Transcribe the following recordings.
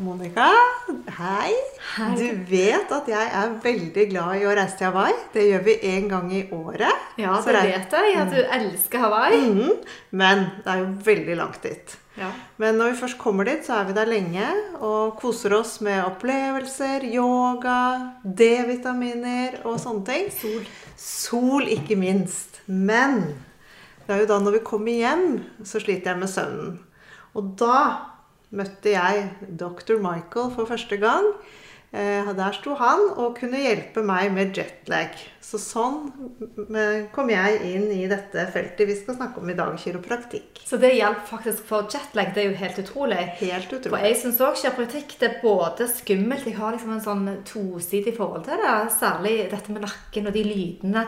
Monica, hei. Hei. Du vet at jeg er veldig glad i å reise til Hawaii. Det gjør vi én gang i året. Ja, Så det vet jeg, at du elsker Hawaii. Mhm. Men det er jo veldig langt dit. Ja. Men når vi først kommer dit, så er vi der lenge og koser oss med opplevelser, yoga, D-vitaminer og sånne ting. Sol. Sol, ikke minst. Men det er jo da når vi kommer hjem, så sliter jeg med søvnen. Og da møtte jeg dr. Michael for første gang. Eh, Der sto han og kunne hjelpe meg med jetlag. Så sånn kom jeg inn i dette feltet vi skal snakke om i dag, kiropraktikk. Så det hjalp faktisk for jetlag. Det er jo helt utrolig. Helt utrolig. For jeg syns òg kiropraktikk det er både skummelt Jeg har liksom en sånn tosidig forhold til det. Særlig dette med nakken og de lydene.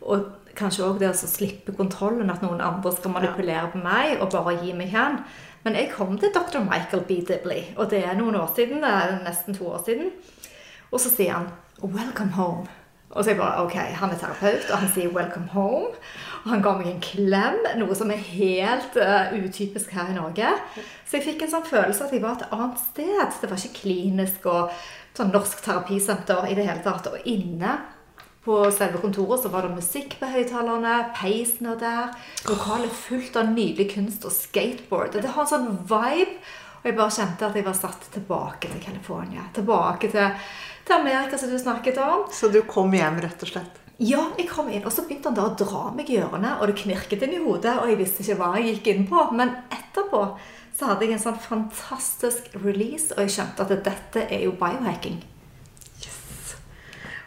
Og kanskje òg det å slippe kontrollen, at noen andre skal manipulere på meg og bare gi meg hen. Men jeg kom til dr. Michael B. Dibley, og det er noen år siden. det er nesten to år siden. Og så sier han 'Welcome home'. Og så jeg bare, ok, Han er terapeut, og han sier 'welcome home'. Og han ga meg en klem, noe som er helt uh, utypisk her i Norge. Så jeg fikk en sånn følelse at jeg var et annet sted. Det var ikke klinisk og sånn norsk terapisenter i det hele tatt. Og inne på selve kontoret så var det musikk på høyttalerne, peisen er der, lokalet fullt av nydelig kunst og skateboard. Og det har en sånn vibe. Og jeg bare kjente at jeg var satt tilbake til California. Tilbake til, til Amerika, som du snakket om. Så du kom hjem, rett og slett. Ja, jeg kom inn, og så begynte han da å dra meg i ørene, og det knirket inn i hodet, og jeg visste ikke hva jeg gikk inn på. Men etterpå så hadde jeg en sånn fantastisk release, og jeg skjønte at dette er jo biohacking.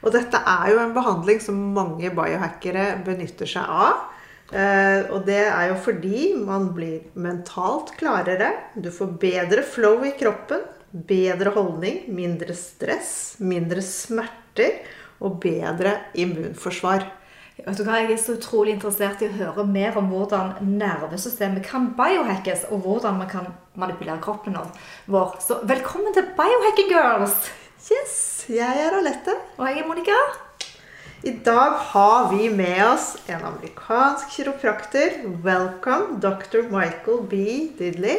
Og dette er jo en behandling som mange biohackere benytter seg av. Eh, og det er jo fordi man blir mentalt klarere, du får bedre flow i kroppen, bedre holdning, mindre stress, mindre smerter og bedre immunforsvar. Vet du hva, Jeg er så utrolig interessert i å høre mer om hvordan nervesystemet kan biohackes, og hvordan man kan manipulere kroppen vår. Så velkommen til Biohacking Girls! Yes, jeg er Alette. Og jeg er Monica. I dag har vi med oss en amerikansk kiroprakter. Welcome, dr. Michael B. Dibley.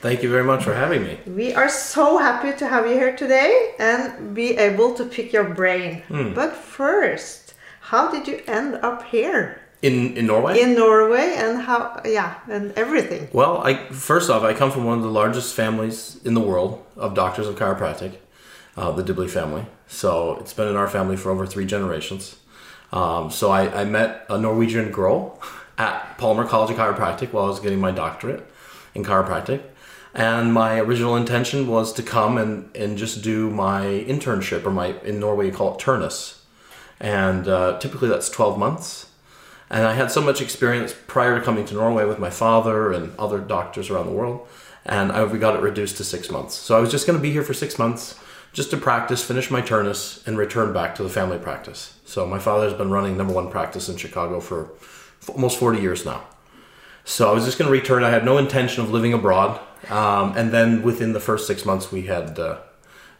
Thank you very much for having me. We are so happy to have you here today and be able to pick your brain. But first, how did you end up here In in Norway? in Norway and how, yeah, and everything? well, I first off, I come from one of the largest families in the world of doctors of chiropractic, uh, the Dibley family. So it's been in our family for over three generations. Um, so I, I met a Norwegian girl at Palmer College of Chiropractic while I was getting my doctorate in chiropractic. And my original intention was to come and, and just do my internship, or my in Norway you call it turnus, and uh, typically that's 12 months. And I had so much experience prior to coming to Norway with my father and other doctors around the world, and I, we got it reduced to six months. So I was just going to be here for six months, just to practice, finish my turnus, and return back to the family practice. So my father's been running number one practice in Chicago for f- almost 40 years now. So I was just going to return. I had no intention of living abroad. Um, and then within the first six months, we had uh,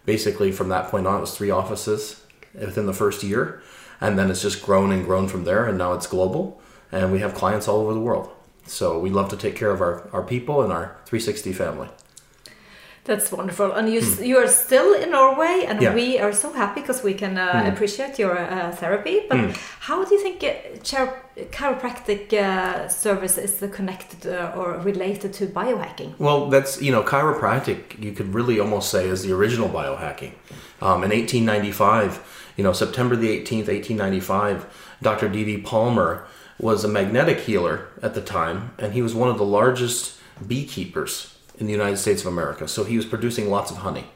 basically from that point on, it was three offices within the first year. And then it's just grown and grown from there. And now it's global. And we have clients all over the world. So we love to take care of our, our people and our 360 family. That's wonderful. And you, you are still in Norway, and Yeah. we are so happy because we can uh, appreciate your uh, therapy. But how do you think uh, chiro- chiropractic uh, service is connected uh, or related to biohacking? Well, that's, you know, chiropractic, you could really almost say is the original biohacking. Um, in 1895, you know, September the 18th, 1895, Dr. D.D. Palmer was a magnetic healer at the time, and he was one of the largest beekeepers in the United States of America. So he was producing lots of honey.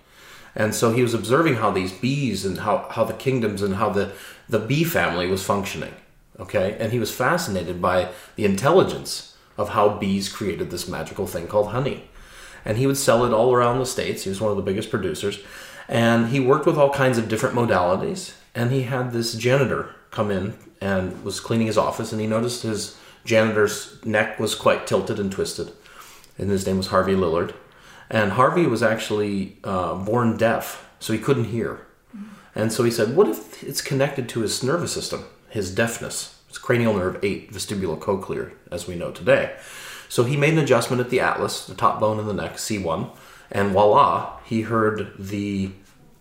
And so he was observing how these bees and how, how the kingdoms and how the, the bee family was functioning. Okay? And he was fascinated by the intelligence of how bees created this magical thing called honey. And he would sell it all around the States. He was one of the biggest producers. And he worked with all kinds of different modalities. And he had this janitor come in and was cleaning his office, and he noticed his janitor's neck was quite tilted and twisted. And his name was Harvey Lillard. And Harvey was actually uh, born deaf, so he couldn't hear. And so he said, What if it's connected to his nervous system, his deafness? It's cranial nerve 8, vestibulocochlear, as we know today. So he made an adjustment at the atlas, the top bone in the neck, C1, and voila, he heard the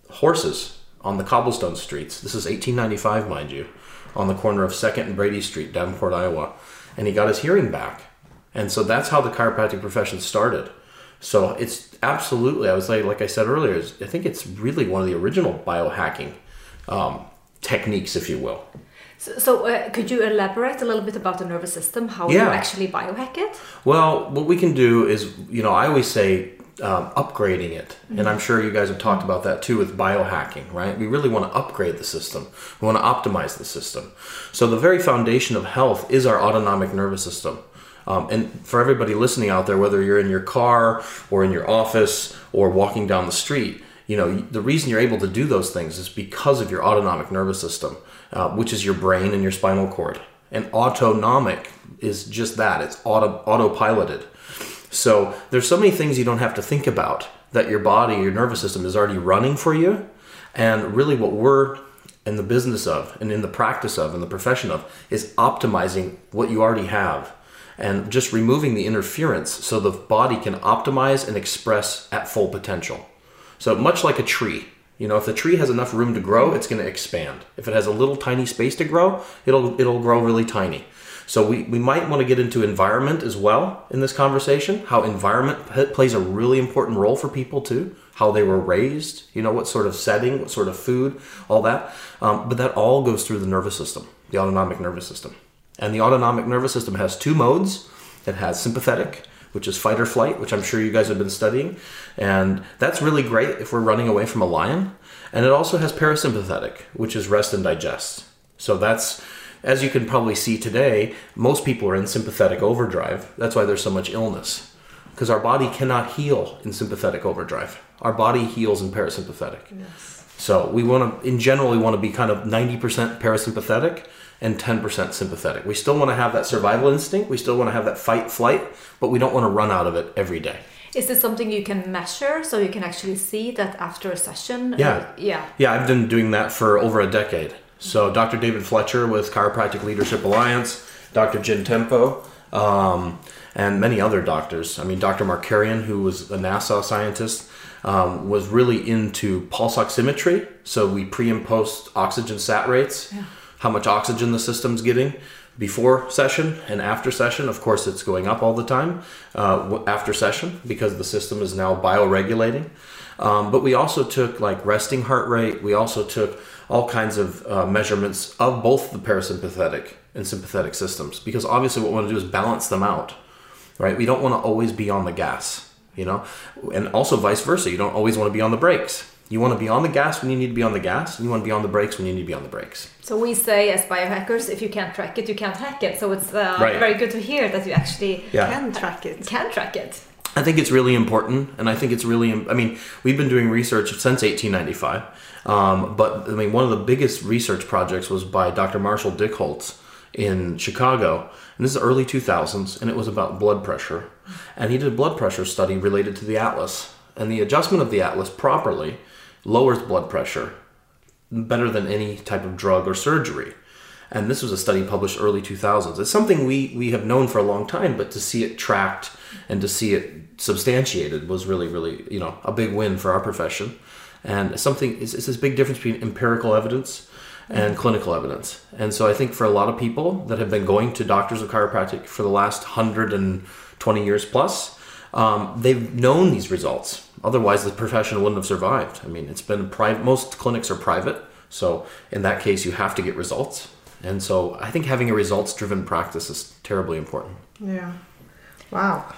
horses on the cobblestone streets. This is 1895, mind you, on the corner of 2nd and Brady Street, Davenport, Iowa. And he got his hearing back. And so that's how the chiropractic profession started. So it's absolutely, I was like, like I said earlier, I think it's really one of the original biohacking um, techniques, if you will. So, so uh, could you elaborate a little bit about the nervous system, how you actually biohack it? Well, what we can do is, you know, I always say um, upgrading it. And I'm sure you guys have talked about that too with biohacking, right? We really want to upgrade the system, we want to optimize the system. So, the very foundation of health is our autonomic nervous system. Um, and for everybody listening out there, whether you're in your car or in your office or walking down the street, you know the reason you're able to do those things is because of your autonomic nervous system, uh, which is your brain and your spinal cord. And autonomic is just that; it's auto autopiloted. So there's so many things you don't have to think about that your body, your nervous system is already running for you. And really, what we're in the business of, and in the practice of, and the profession of, is optimizing what you already have and just removing the interference so the body can optimize and express at full potential. So much like a tree, you know, if the tree has enough room to grow, it's going to expand. If it has a little tiny space to grow, it'll it'll grow really tiny. So we, we might want to get into environment as well in this conversation. How environment p- plays a really important role for people too. How they were raised, you know, what sort of setting, what sort of food, all that. Um, but that all goes through the nervous system, the autonomic nervous system. And the autonomic nervous system has two modes. It has sympathetic, which is fight or flight, which I'm sure you guys have been studying. And that's really great if we're running away from a lion. And it also has parasympathetic, which is rest and digest. So that's, as you can probably see today, most people are in sympathetic overdrive. That's why there's so much illness. Because our body cannot heal in sympathetic overdrive. Our body heals in parasympathetic. Yes. So we want to, in general, we want to be kind of 90% parasympathetic and 10% sympathetic. We still want to have that survival instinct. We still want to have that fight flight, but we don't want to run out of it every day. Is this something you can measure so you can actually see that after a session? Yeah. yeah. Yeah, I've been doing that for over a decade. So Dr. David Fletcher with Chiropractic Leadership Alliance, Dr. Jin Tempo, um, and many other doctors. I mean, Dr. Markarian, who was a NASA scientist, um, was really into pulse oximetry. So we pre and post oxygen sat rates, how much oxygen the system's getting before session and after session. Of course, it's going up all the time uh, after session because the system is now bioregulating. Um, but we also took like resting heart rate. We also took all kinds of uh, measurements of both the parasympathetic and sympathetic systems because obviously what we want to do is balance them out, right? We don't want to always be on the gas, you know, and also vice versa. You don't always want to be on the brakes. You want to be on the gas when you need to be on the gas, and you want to be on the brakes when you need to be on the brakes. So we say as biohackers, if you can't track it, you can't hack it. So it's uh, Right. very good to hear that you actually Yeah. Can track it. can track it. I think it's really important, and I think it's really. I mean, we've been doing research since 1895, um, but I mean, one of the biggest research projects was by Dr. Marshall Dickholtz in Chicago, and this is the early 2000s, and it was about blood pressure, and he did a blood pressure study related to the atlas, and the adjustment of the atlas properly lowers blood pressure better than any type of drug or surgery. And this was a study published early 2000s. It's something we, we have known for a long time, but to see it tracked and to see it substantiated was really, really, you know, a big win for our profession. And something, it's this big difference between empirical evidence and clinical evidence. And so I think for a lot of people that have been going to doctors of chiropractic for the last 120 years plus, um, they've known these results. Otherwise, the profession wouldn't have survived. I mean, it's been private. Most clinics are private, so in that case, you have to get results. And so, I think having a results-driven practice is terribly important. Yeah. Wow.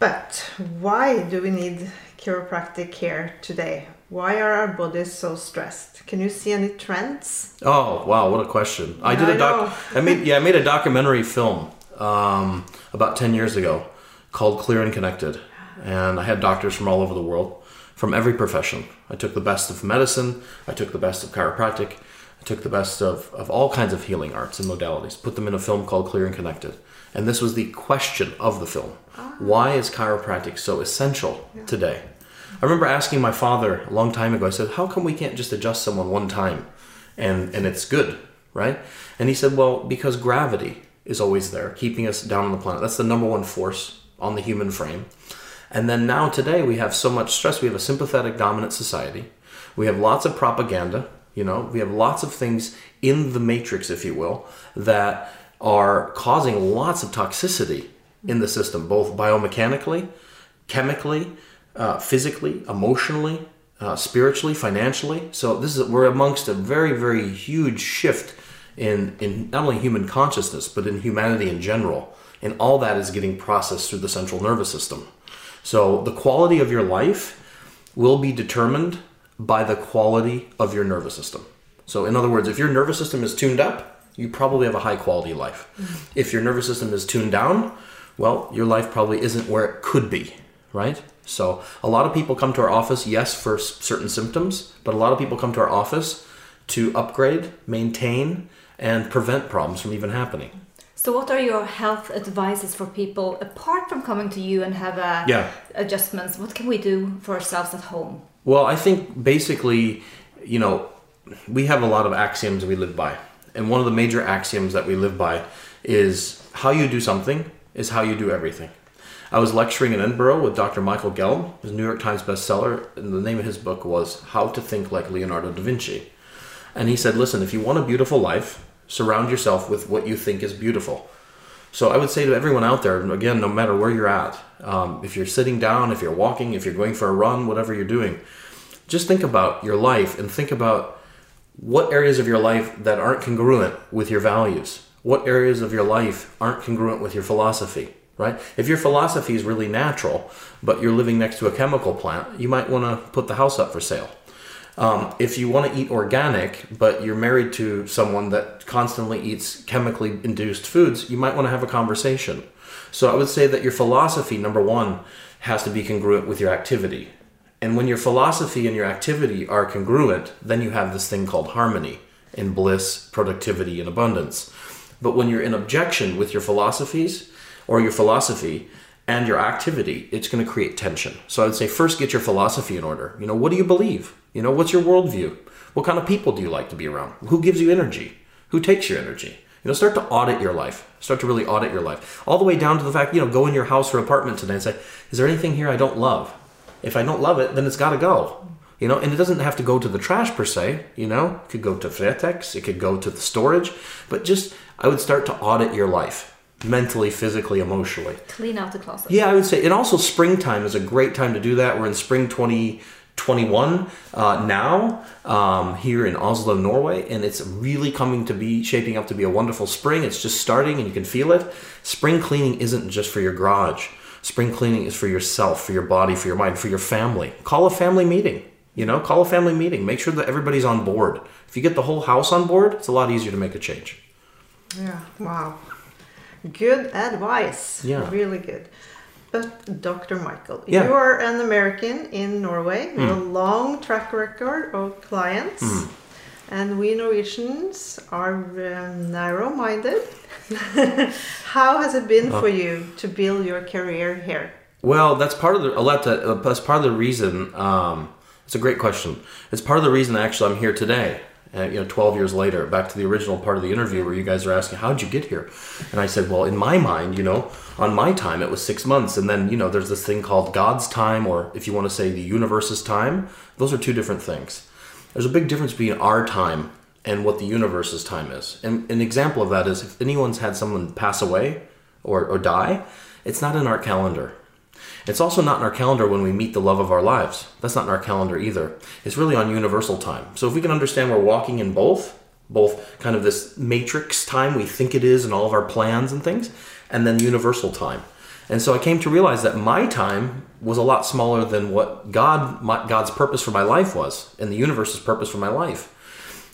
But why do we need chiropractic care today? Why are our bodies so stressed? Can you see any trends? Oh wow, what a question! I did I a doc. I made yeah, I made a documentary film um, about ten years ago called Clear and Connected, and I had doctors from all over the world from every profession. I took the best of medicine, I took the best of chiropractic, I took the best of, of all kinds of healing arts and modalities, put them in a film called Clear and Connected. And this was the question of the film. Ah. Why is chiropractic so essential today? I remember asking my father a long time ago, I said, How come we can't just adjust someone one time and, and it's good, right? And he said, Well, because gravity is always there, keeping us down on the planet. That's the number one force on the human frame. And then now today we have so much stress. We have a sympathetic dominant society. We have lots of propaganda, you know, we have lots of things in the matrix, if you will, that are causing lots of toxicity in the system, both biomechanically, chemically, uh, physically, emotionally, uh, spiritually, financially. So this is we're amongst a very, very huge shift in in not only human consciousness but in humanity in general, and all that is getting processed through the central nervous system. So the quality of your life will be determined by the quality of your nervous system. So in other words, if your nervous system is tuned up, you probably have a high quality life. Mm-hmm. If your nervous system is tuned down, well, your life probably isn't where it could be, right? So a lot of people come to our office, yes, for certain symptoms, but a lot of people come to our office to upgrade, maintain, and prevent problems from even happening. So, what are your health advices for people apart from coming to you and have a Yeah. adjustments? What can we do for ourselves at home? Well, I think basically, you know, we have a lot of axioms we live by. And one of the major axioms that we live by is how you do something is how you do everything. I was lecturing in Edinburgh with Dr. Michael Gelb, his New York Times bestseller, and the name of his book was How to Think Like Leonardo da Vinci. And he said, listen, if you want a beautiful life, surround yourself with what you think is beautiful. So I would say to everyone out there, again, no matter where you're at, um, if you're sitting down, if you're walking, if you're going for a run, whatever you're doing, just think about your life and think about what areas of your life that aren't congruent with your values. What areas of your life aren't congruent with your philosophy, right? If your philosophy is really natural, but you're living next to a chemical plant, you might want to put the house up for sale. Um, if you want to eat organic, but you're married to someone that constantly eats chemically induced foods, you might want to have a conversation. So I would say that your philosophy, number one, has to be congruent with your activity. And when your philosophy and your activity are congruent, then you have this thing called harmony and bliss, productivity, and abundance. But when you're in objection with your philosophies or your philosophy and your activity, it's going to create tension. So I would say first get your philosophy in order. You know, what do you believe? You know, what's your worldview? What kind of people do you like to be around? Who gives you energy? Who takes your energy? You know, start to audit your life. Start to really audit your life. All the way down to the fact, you know, go in your house or apartment today and say, is there anything here I don't love? If I don't love it, then it's got to go. You know, and it doesn't have to go to the trash per se. You know, it could go to Fretex, it could go to the storage, but just I would start to audit your life mentally, physically, emotionally. Clean out the closet. Yeah, I would say, and also springtime is a great time to do that. We're in spring 2021 uh, now um, here in Oslo, Norway, and it's really coming to be shaping up to be a wonderful spring. It's just starting, and you can feel it. Spring cleaning isn't just for your garage. Spring cleaning is for yourself, for your body, for your mind, for your family. Call a family meeting. You know, call a family meeting. Make sure that everybody's on board. If you get the whole house on board, it's a lot easier to make a change. Yeah, wow. Good advice. Yeah. Really good. But Dr. Michael, Yeah. Hmm. you are an American in Norway with a long track record of clients. And we Norwegians are um, narrow minded. How has it been for you to build your career here? Well, that's part of the. I'll have to, uh, that's part of the reason. Um, it's a great question. It's part of the reason actually I'm here today. You know, 12 years later, back to the original part of the interview where you guys are asking, "How'd you get here?" And I said, "Well, in my mind, you know, on my time it was six months, and then you know, there's this thing called God's time, or if you want to say the universe's time. Those are two different things. There's a big difference between our time and what the universe's time is. And an example of that is if anyone's had someone pass away or, or die, it's not in our calendar. It's also not in our calendar when we meet the love of our lives. That's not in our calendar either. It's really on universal time. So if we can understand we're walking in both, both kind of this matrix time we think it is and all of our plans and things, and then universal time. And so I came to realize that my time was a lot smaller than what God, my, God's purpose for my life was, and the universe's purpose for my life.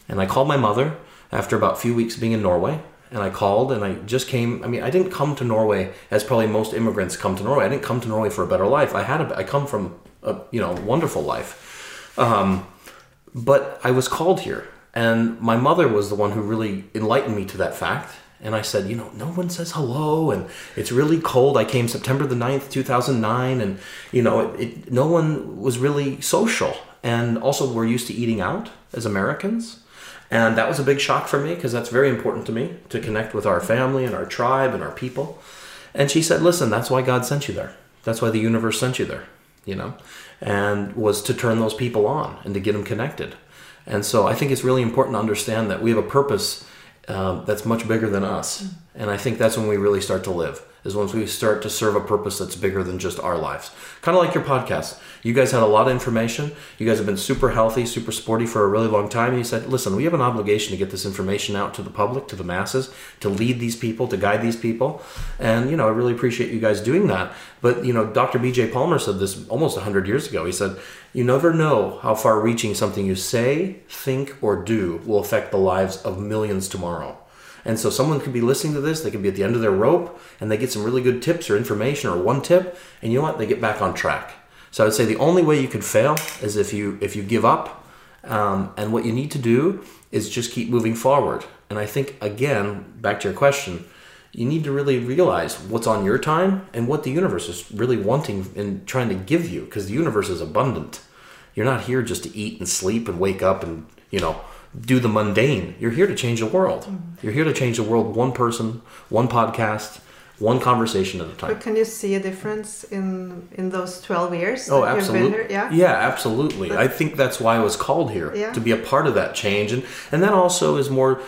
And I called my mother after about a few weeks being in Norway. And I called and I just came. I mean, I didn't come to Norway as probably most immigrants come to Norway. I didn't come to Norway for a better life. I had a, I come from a you know wonderful life. Um, but I was called here, and my mother was the one who really enlightened me to that fact. And I said, you know, no one says hello, and it's really cold. I came September the 9th, 2009, and, you know, it, it, no one was really social. And also, we're used to eating out as Americans. And that was a big shock for me because that's very important to me to connect with our family and our tribe and our people. And she said, listen, that's why God sent you there. That's why the universe sent you there, you know, and was to turn those people on and to get them connected. And so I think it's really important to understand that we have a purpose um, that's much bigger than us. And I think that's when we really start to live, is once we start to serve a purpose that's bigger than just our lives. Kind of like your podcast. You guys had a lot of information. You guys have been super healthy, super sporty for a really long time. And you said, listen, we have an obligation to get this information out to the public, to the masses, to lead these people, to guide these people. And, you know, I really appreciate you guys doing that. But, you know, Dr. B.J. Palmer said this almost 100 years ago. He said, you never know how far reaching something you say, think, or do will affect the lives of millions tomorrow. And so someone could be listening to this, they could be at the end of their rope, and they get some really good tips or information or one tip, and you know what? They get back on track. So I would say the only way you could fail is if you if you give up, um, and what you need to do is just keep moving forward. And I think again, back to your question, you need to really realize what's on your time and what the universe is really wanting and trying to give you, because the universe is abundant. You're not here just to eat and sleep and wake up and you know do the mundane. You're here to change the world. Mm-hmm. You're here to change the world one person, one podcast, one conversation at a time. But can you see a difference in in those 12 years? Oh, that you've been absolutely. here? Yeah. absolutely. I think that's why I was called here Yeah. to be a part of that change, and and that also is more,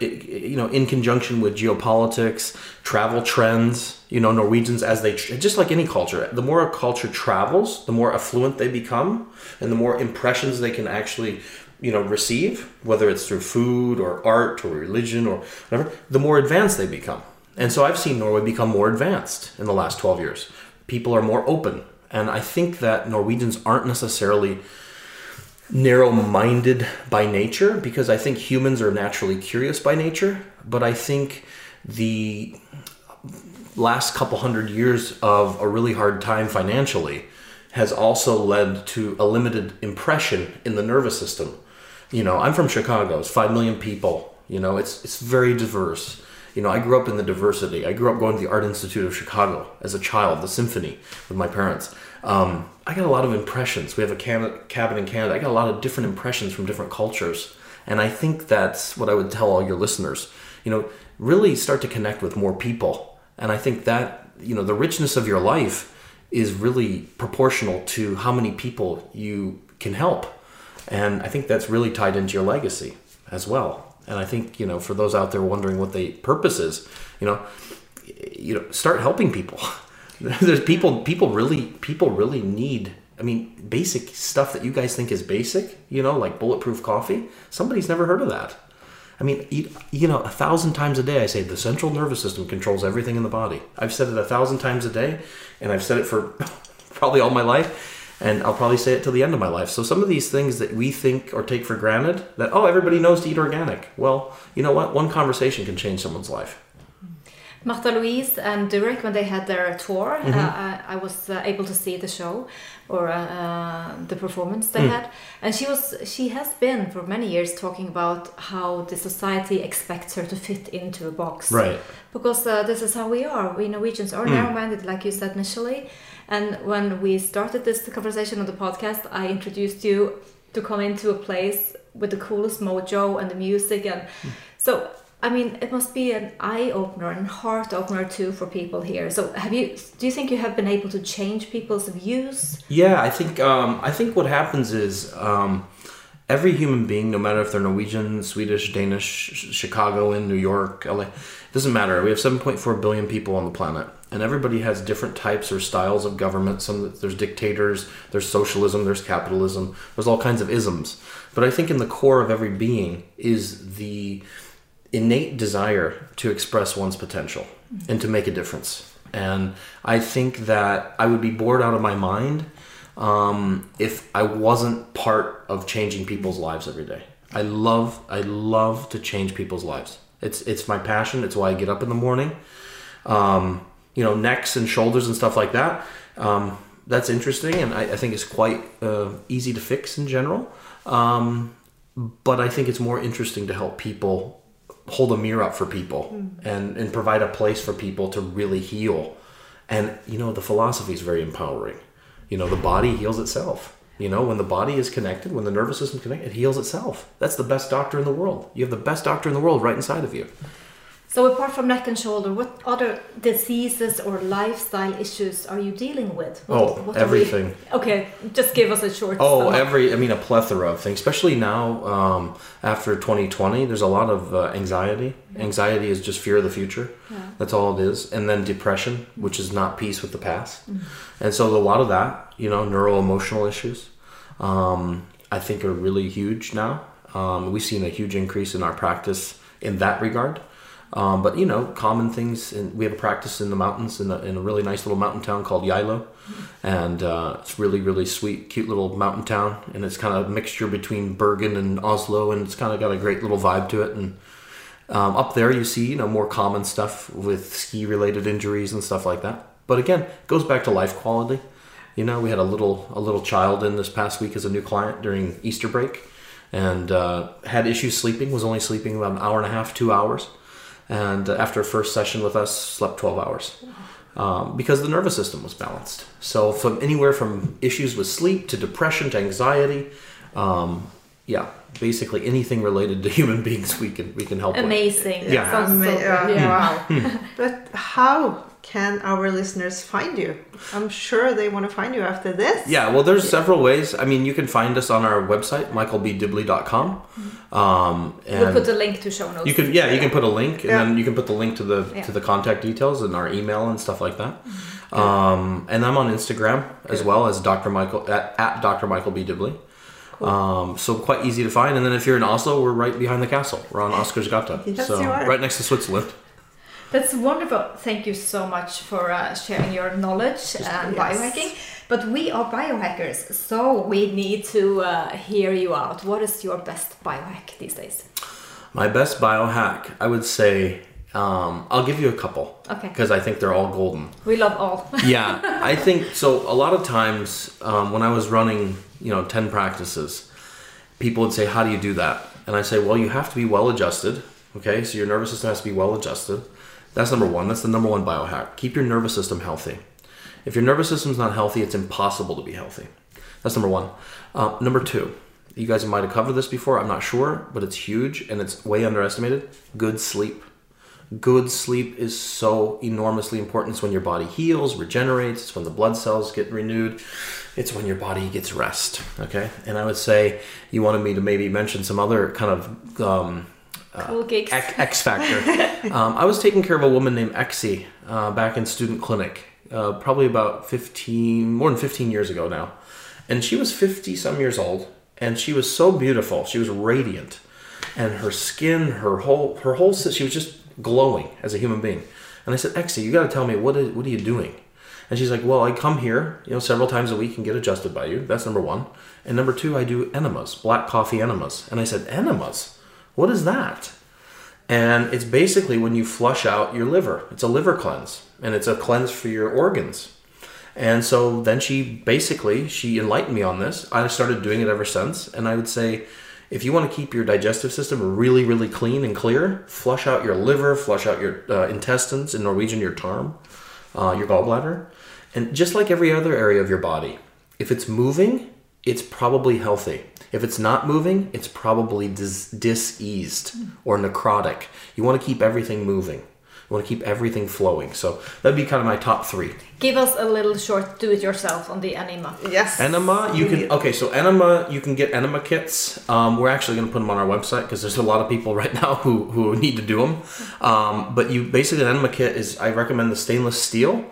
you know, in conjunction with geopolitics, travel trends. You know, Norwegians as they just like any culture, the more a culture travels, the more affluent they become, and the more impressions they can actually. You know, receive whether it's through food or art or religion or whatever, the more advanced they become. And so I've seen Norway become more advanced in the last 12 years. People are more open. And I think that Norwegians aren't necessarily narrow minded by nature because I think humans are naturally curious by nature. But I think the last couple hundred years of a really hard time financially has also led to a limited impression in the nervous system. You know, I'm from Chicago. It's five million people. You know, it's it's very diverse. You know, I grew up in the diversity. I grew up going to the Art Institute of Chicago as a child, the symphony with my parents. Um, I got a lot of impressions. We have a can- cabin in Canada. I got a lot of different impressions from different cultures. And I think that's what I would tell all your listeners. You know, really start to connect with more people. And I think that, you know, the richness of your life is really proportional to how many people you can help. And I think that's really tied into your legacy as well. And I think, you know, for those out there wondering what the purpose is, you know, you know, start helping people. There's people people really people really need I mean, basic stuff that you guys think is basic, you know, like bulletproof coffee. Somebody's never heard of that. I mean, you, you know, a thousand times a day I say the central nervous system controls everything in the body. I've said it a thousand times a day, and I've said it for probably all my life, and I'll probably say it till the end of my life. So some of these things that we think or take for granted, that oh everybody knows to eat organic. Well, you know what? One conversation can change someone's life. Märtha Louise and Durek, when they had their tour, Mm-hmm. uh, I, was uh, able to see the show or uh, uh, the performance Mm. they had, and she was she has been for many years talking about how the society expects her to fit into a box, Right. Because uh, this is how we are. We Norwegians Hmm. are narrow-minded, like you said initially. And when we started this conversation on the podcast, I introduced you to come into a place with the coolest mojo and the music, and Hmm. so I mean, it must be an eye opener and heart opener too for people here. So, have you? Do you think you have been able to change people's views? Yeah, I think um, I think what happens is um, every human being, no matter if they're Norwegian, Swedish, Danish, Ch- Chicagoan, New York, LA, doesn't matter. We have 7.4 billion people on the planet, and everybody has different types or styles of government. Some there's dictators, there's socialism, there's capitalism, there's all kinds of isms. But I think in the core of every being is the innate desire to express one's potential and to make a difference. And I think that I would be bored out of my mind um, if I wasn't part of changing people's lives every day. I love, I love to change people's lives. It's it's my passion. It's why I get up in the morning. Um, you know, necks and shoulders and stuff like that. Um, that's interesting, and I, I think it's quite uh, easy to fix in general. Um, but I think it's more interesting to help people hold a mirror up for people and, and provide a place for people to really heal. And you know, the philosophy is very empowering. You know, the body heals itself. You know, when the body is connected, when the nervous system is connected, it heals itself. That's the best doctor in the world. You have the best doctor in the world right inside of you. So apart from neck and shoulder, what other diseases or lifestyle issues are you dealing with? What, Oh, we- everything. okay, just give us a short. Oh, every, I mean, a plethora of things, especially now um, after 2020, there's a lot of uh, anxiety. Anxiety is just fear of the future. That's all it is. And then depression, which is not peace with the past. And so a lot of that, you know, neuro emotional issues, um, I think are really huge now. Um, we've seen a huge increase in our practice in that regard. Um, but you know, common things. And we have a practice in the mountains in a, in a really nice little mountain town called Geilo, and uh, it's really really sweet, cute little mountain town. And it's kind of a mixture between Bergen and Oslo, and it's kind of got a great little vibe to it. And um, up there, you see you know more common stuff with ski related injuries and stuff like that. But again, it goes back to life quality. You know, we had a little a little child in this past week as a new client during Easter break, and uh, had issues sleeping. Was only sleeping about an hour and a half, two hours, and after a first session with us, slept twelve hours um, because the nervous system was balanced. So from anywhere from issues with sleep to depression to anxiety, um, yeah, basically anything related to human beings, we can we can help. Amazing. That Yeah. sounds so Ama- good. Yeah. Wow. but how can our listeners find you? I'm sure they want to find you after this. Yeah, well, there's several ways. I mean, you can find us on our website, michaelbdibley.com. Um, and We'll put a link to show notes. you can, yeah, you can put a link, and Yeah. then you can put the link to the Yeah. to the contact details and our email and stuff like that. Um, and I'm on Instagram as well as Dr. Michael at, at Dr. Michael B Dibley. Um, so quite easy to find. And then if you're in Oslo, we're right behind the castle. We're on Oscarsgata, Yes, so you are. right next to Switzerland. That's wonderful. Thank you so much for uh, sharing your knowledge and yes. biohacking. But we are biohackers, so we need to uh, hear you out. What is your best biohack these days? My best biohack, I would say, um, I'll give you a couple. Okay. Because I think they're all golden. We love all. yeah, I think so. A lot of times um, when I was running, you know, 10 practices, people would say, How do you do that? And I say, Well, you have to be well adjusted. Okay, so your nervous system has to be well adjusted. That's number one. That's the number one biohack. Keep your nervous system healthy. If your nervous system's not healthy, it's impossible to be healthy. That's number one. Uh, number two, you guys might have covered this before, I'm not sure, but it's huge and it's way underestimated. Good sleep. Good sleep is so enormously important. It's when your body heals, regenerates, it's when the blood cells get renewed, it's when your body gets rest. Okay? And I would say you wanted me to maybe mention some other kind of um, cool gigs. X, X Factor. um, I was taking care of a woman named Exie uh, back in student clinic, uh, probably about 15, more than 15 years ago now. And she was 50 some years old, and she was so beautiful. She was radiant. And her skin, her whole, her whole, she was just glowing as a human being. And I said, Exie, you got to tell me, what, is, what are you doing? And she's like, well, I come here, you know, several times a week and get adjusted by you. That's number one. And number two, I do enemas, black coffee enemas. And I said, enemas? What is that? And it's basically when you flush out your liver. It's a liver cleanse, and it's a cleanse for your organs. And so then she basically she enlightened me on this. I started doing it ever since, and I would say if you want to keep your digestive system really really clean and clear, flush out your liver, flush out your uh, intestines in Norwegian your tarm, uh, your gallbladder, and just like every other area of your body, if it's moving, it's probably healthy. If it's not moving, it's probably dis- diseased or necrotic. You want to keep everything moving. You want to keep everything flowing. So that'd be kind of my top three. Give us a little short do-it-yourself on the enema. Yes. Enema, you can okay. So enema, you can get enema kits. Um, we're actually going to put them on our website because there's a lot of people right now who who need to do them. Um, but you basically an enema kit is I recommend the stainless steel,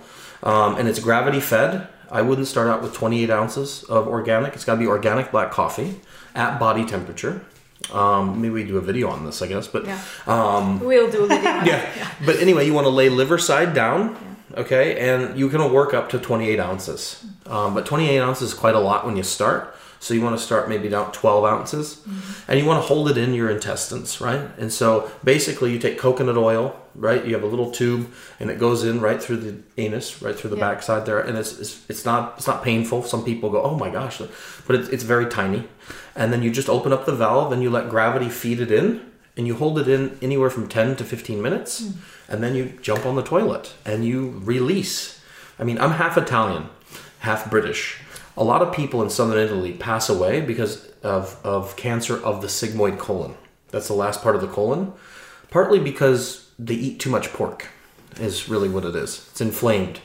um, and it's gravity fed. I wouldn't start out with 28 ounces of organic. It's got to be organic black coffee at body temperature. Um, maybe we do a video on this, I guess. But Yeah. um, We'll do a video. on it. yeah. But anyway, you want to lay liver side down, okay, and you can work up to 28 ounces. Um, but 28 ounces is quite a lot when you start. So you want to start maybe down 12 ounces, mm-hmm. and you want to hold it in your intestines, right? And so basically, you take coconut oil, right? You have a little tube, and it goes in right through the anus, right through the Yeah. backside there, and it's, it's it's not it's not painful. Some people go, oh my gosh, but it's, it's very tiny, and then you just open up the valve and you let gravity feed it in, and you hold it in anywhere from 10 to 15 minutes, mm. and then you jump on the toilet and you release. I mean, I'm half Italian, half British. A lot of people in southern Italy pass away because of, of cancer of the sigmoid colon. That's the last part of the colon. Partly because they eat too much pork, is really what it is. It's inflamed.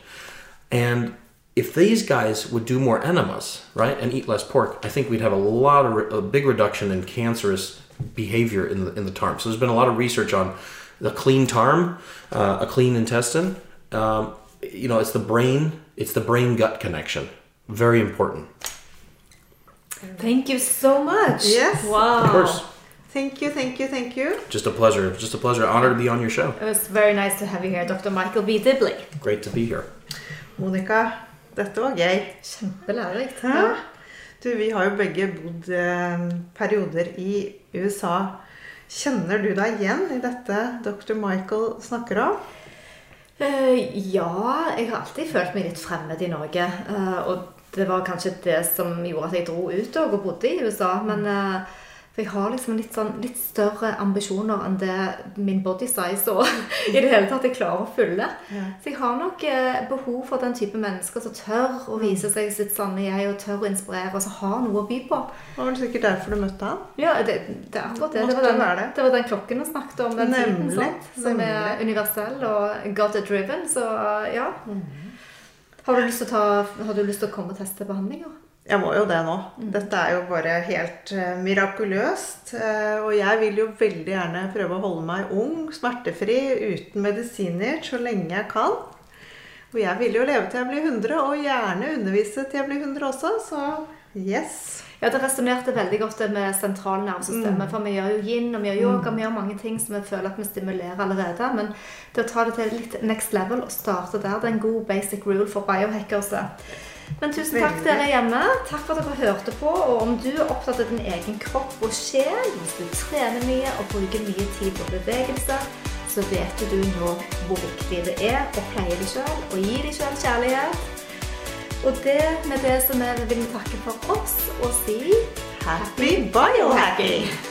And if these guys would do more enemas, right, and eat less pork, I think we'd have a lot of a big reduction in cancerous behavior in the in the tarm. So there's been a lot of research on the clean tarm, uh, a clean intestine. Um, you know, it's the brain, it's the brain gut connection. Very important. Thank you so much. Yes. Wow. Of course, Thank you, thank you, thank you. just a pleasure. Just a pleasure. Honor to be on your show. It was very nice to have you here, Dr. Michael B. Dibley. Great to be here. Monica, dette var gøy. Kjempelærerikt. Ja. Du, vi har jo begge bodd eh, perioder i USA. Kjenner du deg igjen i dette dr. Michael snakker om? Eh, ja, jeg har alltid følt meg litt fremmed i Norge. eh, og det var kanskje det som gjorde at jeg dro ut og bodde i USA. Men eh, for jeg har liksom litt, sånn, litt større ambisjoner enn det min body size og i det hele tatt jeg klarer å fylle. Ja. Så jeg har nok eh, behov for den type mennesker som tør å vise seg sitt sanne jeg, og tør å inspirere, og som har noe å by på. Det var sikkert derfor du møtte han? Ja, det, det er akkurat det. Det var, den, det. var den klokken vi snakket om. Den tiden, Nemlig, sant? Som er universell og God-driven. Så ja. Mm. Har du lyst til å, ta, har du lyst til å komme og teste behandlinger? Jeg må jo det nå. Dette er jo bare helt eh, mirakuløst. Eh, og jeg vil jo veldig gjerne prøve å holde meg ung, smertefri, uten medisiner så lenge jeg kan. Og jeg vil jo leve til jeg blir 100, og gjerne undervise til jeg blir 100 også. Så yes. Ja, Det resonnerte veldig godt det med sentralnervesystemet. For vi gjør jo yin og vi gjør yoga, vi gjør mange ting som vi føler at vi stimulerer allerede. Men det å ta det til litt next level og starte der, det er en god basic rule for biohackers. Men tusen takk dere hjemme. Takk for at dere hørte på. Og om du er opptatt av din egen kropp og sjel, hvis du trener mye og bruker mye tid på bevegelse, så vet du nå hvor viktig det er å pleie deg sjøl og gi deg sjøl kjærlighet. Og det med det som er, vil vi takke for oss og si Happy biohacking!